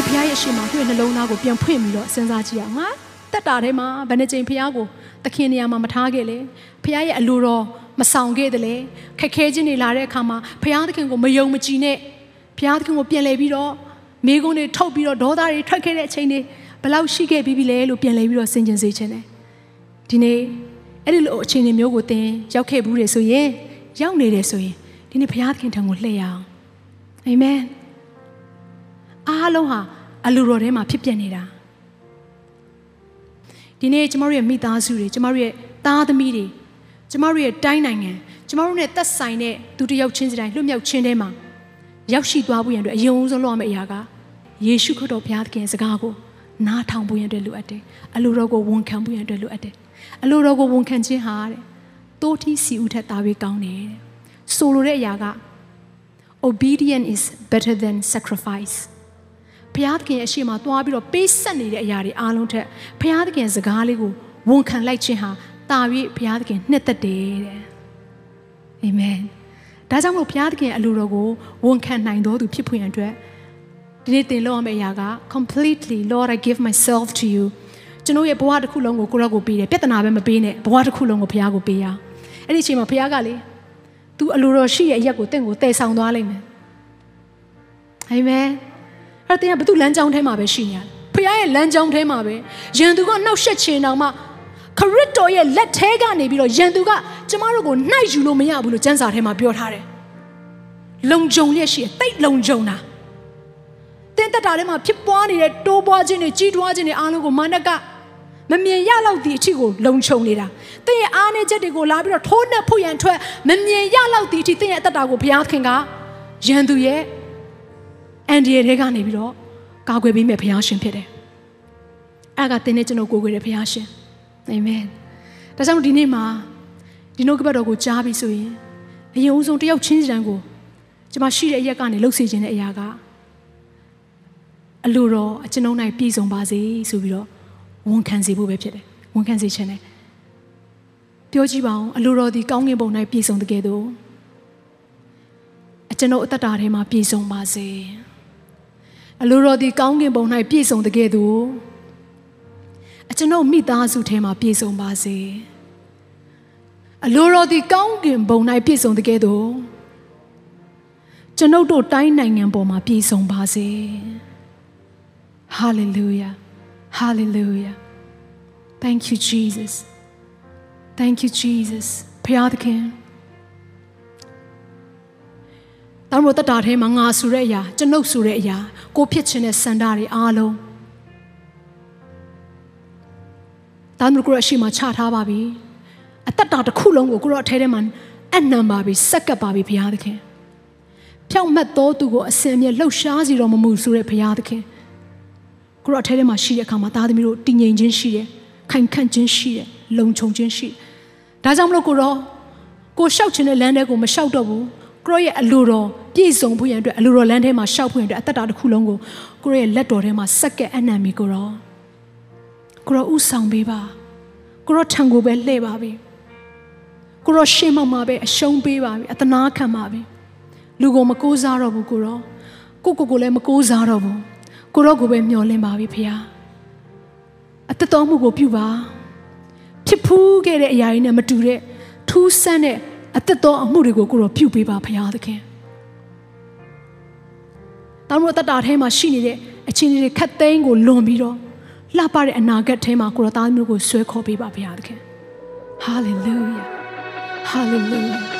ဒီဖရားရဲ့အရှိမသူ့ရဲ့နှလုံးသားကိုပြန်ဖွင့်ပြီးတော့စဉ်းစားကြည့်အောင်ငါတက်တာထဲမှာဘယ်နှကြိမ်ဖရားကိုသခင်နေရာမှာမထားခဲ့လေဖရားရဲ့အလိုတော်မဆောင်ခဲ့တယ်လေခက်ခဲခြင်းတွေလာတဲ့အခါမှာဖရားသခင်ကိုမယုံမကြည်နဲ့ဖရားသခင်ကိုပြန်လဲပြီးတော့မိကုန်းတွေထုတ်ပြီးတော့ဒေါသတွေထွက်ခဲ့တဲ့အချိန်တွေဘယ်လောက်ရှိခဲ့ပြီးပြီလဲလို့ပြန်လဲပြီးတော့စဉ်းကျင်စေခြင်းတယ်ဒီနေ့အဲ့ဒီလိုအချိန်တွေမျိုးကိုသင်ရောက်ခဲ့ဘူးတယ်ဆိုရင်ရောက်နေတယ်ဆိုရင်ဒီနေ့ဖရားသခင်ထံကိုလှည့်ရအောင်အာမင် အားလုံးဟာအလိုတော်ထဲမှာဖြစ်ပျက်နေတာဒီနေ့ကျမတို့ရဲ့မိသားစုတွေကျမတို့ရဲ့သားသမီးတွေကျမတို့ရဲ့တိုင်းနိုင်ငံကျမတို့နဲ့သက်ဆိုင်တဲ့သူတစ်ယောက်ချင်းစီတိုင်းလွတ်မြောက်ခြင်းထဲမှာရောက်ရှိသွားဖို့ရန်အတွက်အယုံဆုံးလုပ်ရမယ့်အရာကယေရှုခရစ်တော်ဘုရားသခင်စကားကိုနားထောင်ဖို့ရန်အတွက်လိုအပ်တယ်အလိုတော်ကိုဝန်ခံဖို့ရန်အတွက်လိုအပ်တယ်အလိုတော်ကိုဝန်ခံခြင်းဟာတဲ့တိုးထီးစီဦးထက်သားပြီးကောင်းတယ်တဲ့ဆိုလိုတဲ့အရာက obedience is better than sacrifice ဘုရားသခင်ရဲ့အရှိမသွားပြီးတော့ပေးဆက်နေတဲ့အရာတွေအားလုံးထက်ဘုရားသခင်စကားလေးကိုဝန်ခံလိုက်ခြင်းဟာတာ၍ဘုရားသခင်နှစ်သက်တယ်တဲ့အာမင်ဒါကြောင့်မို့ဘုရားသခင်အလိုတော်ကိုဝန်ခံနိုင်တော်သူဖြစ်ဖွယ်အတွက်ဒီနေ့တင်လို့ရမယ့်အရာက completely lord i give myself to you ကျွန်တော်ရဲ့ဘဝတစ်ခုလုံးကိုကိုရော့ကိုပေးတယ်ပြဿနာပဲမပေးနဲ့ဘဝတစ်ခုလုံးကိုဘုရားကိုပေးရအဲ့ဒီအချိန်မှာဘုရားကလေ तू အလိုတော်ရှိရဲ့အရက်ကိုတင့်ကိုတည်ဆောင်သွားလိမ့်မယ်အာမင် အဲ့တော့တင်ကဘသူလမ်းကြောင်းထဲမှာပဲရှိနေရတယ်ဖခင်ရဲ့လမ်းကြောင်းထဲမှာပဲယန်သူကနှောက်ရှက်ခြင်းတောင်မှခရစ်တော်ရဲ့လက်ထဲကနေပြီးတော့ယန်သူကကျမတို့ကိုနှိုက်ယူလို့မရဘူးလို့ကျမ်းစာထဲမှာပြောထားတယ်လုံကြုံလျက်ရှိတယ်တိတ်လုံကြုံတာတင်းတက်တာထဲမှာဖြစ်ပွားနေတဲ့တိုးပွားခြင်းတွေကြီးထွားခြင်းတွေအားလုံးကိုမာနကမမြင်ရလောက်သည့်အထိကိုလုံခြုံနေတာ။တင်းရဲ့အားနည်းချက်တွေကိုလာပြီးတော့ထိုးနှက်ဖို့ရန်ထွက်မမြင်ရလောက်သည့်အထိတင်းရဲ့အသက်တာကိုဘုရားခင်ကယန်သူရဲ့ အန်ဒီရဲ့ထဲကနေပြီးတော့ကာကွယ်ပေးမဲ့ဘုရားရှင်ဖြစ်တယ်။အဲ့ဒါကသင်နဲ့ကျွန်တော်ကိုယ်ကိုယ်တဲ့ဘုရားရှင်။အာမင်။ဒါကြောင့်ဒီနေ့မှာဒီနှုတ်ကပတ်တော်ကိုကြားပြီးဆိုရင်အယုံဆုံးတယောက်ချင်းစီတိုင်းကိုကျွန်မရှိတဲ့အရက်ကနေလှုပ်စေခြင်းတဲ့အရာကအလိုတော်အကျွန်ုံ၌ပြည့်စုံပါစေဆိုပြီးတော့ဝန်ခံစေဖို့ပဲဖြစ်တယ်။ဝန်ခံစေခြင်းနဲ့ပြောကြည့်ပါအောင်အလိုတော်ဒီကောင်းကင်ဘုံ၌ပြည့်စုံတဲ့ကဲ့သို့အကျွန်ုပ်အသက်တာထဲမှာပြည့်စုံပါစေ။ အလိုတော်ဒီကောင်းကင်ဘုံ၌ပြည့်စုံတဲ့ကဲ့သို့အကျွန်ုပ်မိသားစုထဲမှာပြည့်စုံပါစေ။အလိုတော်ဒီကောင်းကင်ဘုံ၌ပြည့်စုံတဲ့ကဲ့သို့ကျွန်ုပ်တို့တိုင်းနိုင်ငံပေါ်မှာပြည့်စုံပါစေ။ Hallelujah. Hallelujah. Thank you Jesus. Thank you Jesus. ဖျားသခင် တောင်မတတာထဲမှာငါဆိုတဲ့အရာကျွန်ုပ်ဆိုတဲ့အရာကိုဖြစ်ခြင်းတဲ့စန္ဒတွေအားလုံးတောင်မကိုရရှိမှချထားပါပြီအသက်တာတစ်ခုလုံးကိုကိုရောအထဲထဲမှာအနံပါပြီစက်ကပ်ပါပြီဘုရားသခင်ဖြောင့်မတ်တော်သူကိုအစင်မြဲလှုပ်ရှားစီတော်မမူဆိုတဲ့ဘုရားသခင်ကိုရောအထဲထဲမှာရှိတဲ့အခါမှာသားသမီးတို့တည်ငြိမ်ခြင်းရှိတယ်ခိုင်ခန့်ခြင်းရှိတယ်လုံခြုံခြင်းရှိတယ်ဒါကြောင့်မလို့ကိုရောကိုရှောက်ခြင်းတဲ့လမ်းထဲကိုမရှောက်တော့ဘူး ကိုရောရဲ့အလိုတော်ပြည့်စုံဖို့ရန်အတွက်အလိုတော်လမ်းထဲမှာရှောက်ဖို့ရန်အတွက်အသက်တာတစ်ခုလုံးကိုကိုရောရဲ့လက်တော်ထဲမှာစက္ကဲအနံမီကိုရောကိုရောဥဆောင်ပေးပါကိုရောထံကိုပဲလှည့်ပါပြီကိုရောရှေ့မှမှာပဲအရှုံးပေးပါပြီအတနာခံပါပြီလူကိုမကိုးစားတော့ဘူးကိုရောကိုကိုကိုလည်းမကိုးစားတော့ဘူးကိုရောကိုပဲမျှော်လင့်ပါပြီဖေဟာအသက်တော်မှုကိုပြုပါဖြစ်ဖူးခဲ့တဲ့အရာတွေနဲ့မတူတဲ့ထူးဆန်းတဲ့ အသက်တော်အမှုတွေကိုကိုရောပြုပေးပါဖေဟာသခင်တောင်တို့တတာထဲမှာရှိနေတဲ့အချင်းတွေခတ်သိမ်းကိုလွန်ပြီးတော့လှပတဲ့အနာဂတ်ထဲမှာကိုရောသားမျိုးကိုဆွဲခေါ်ပေးပါဖေဟာသခင် hallelujah hallelujah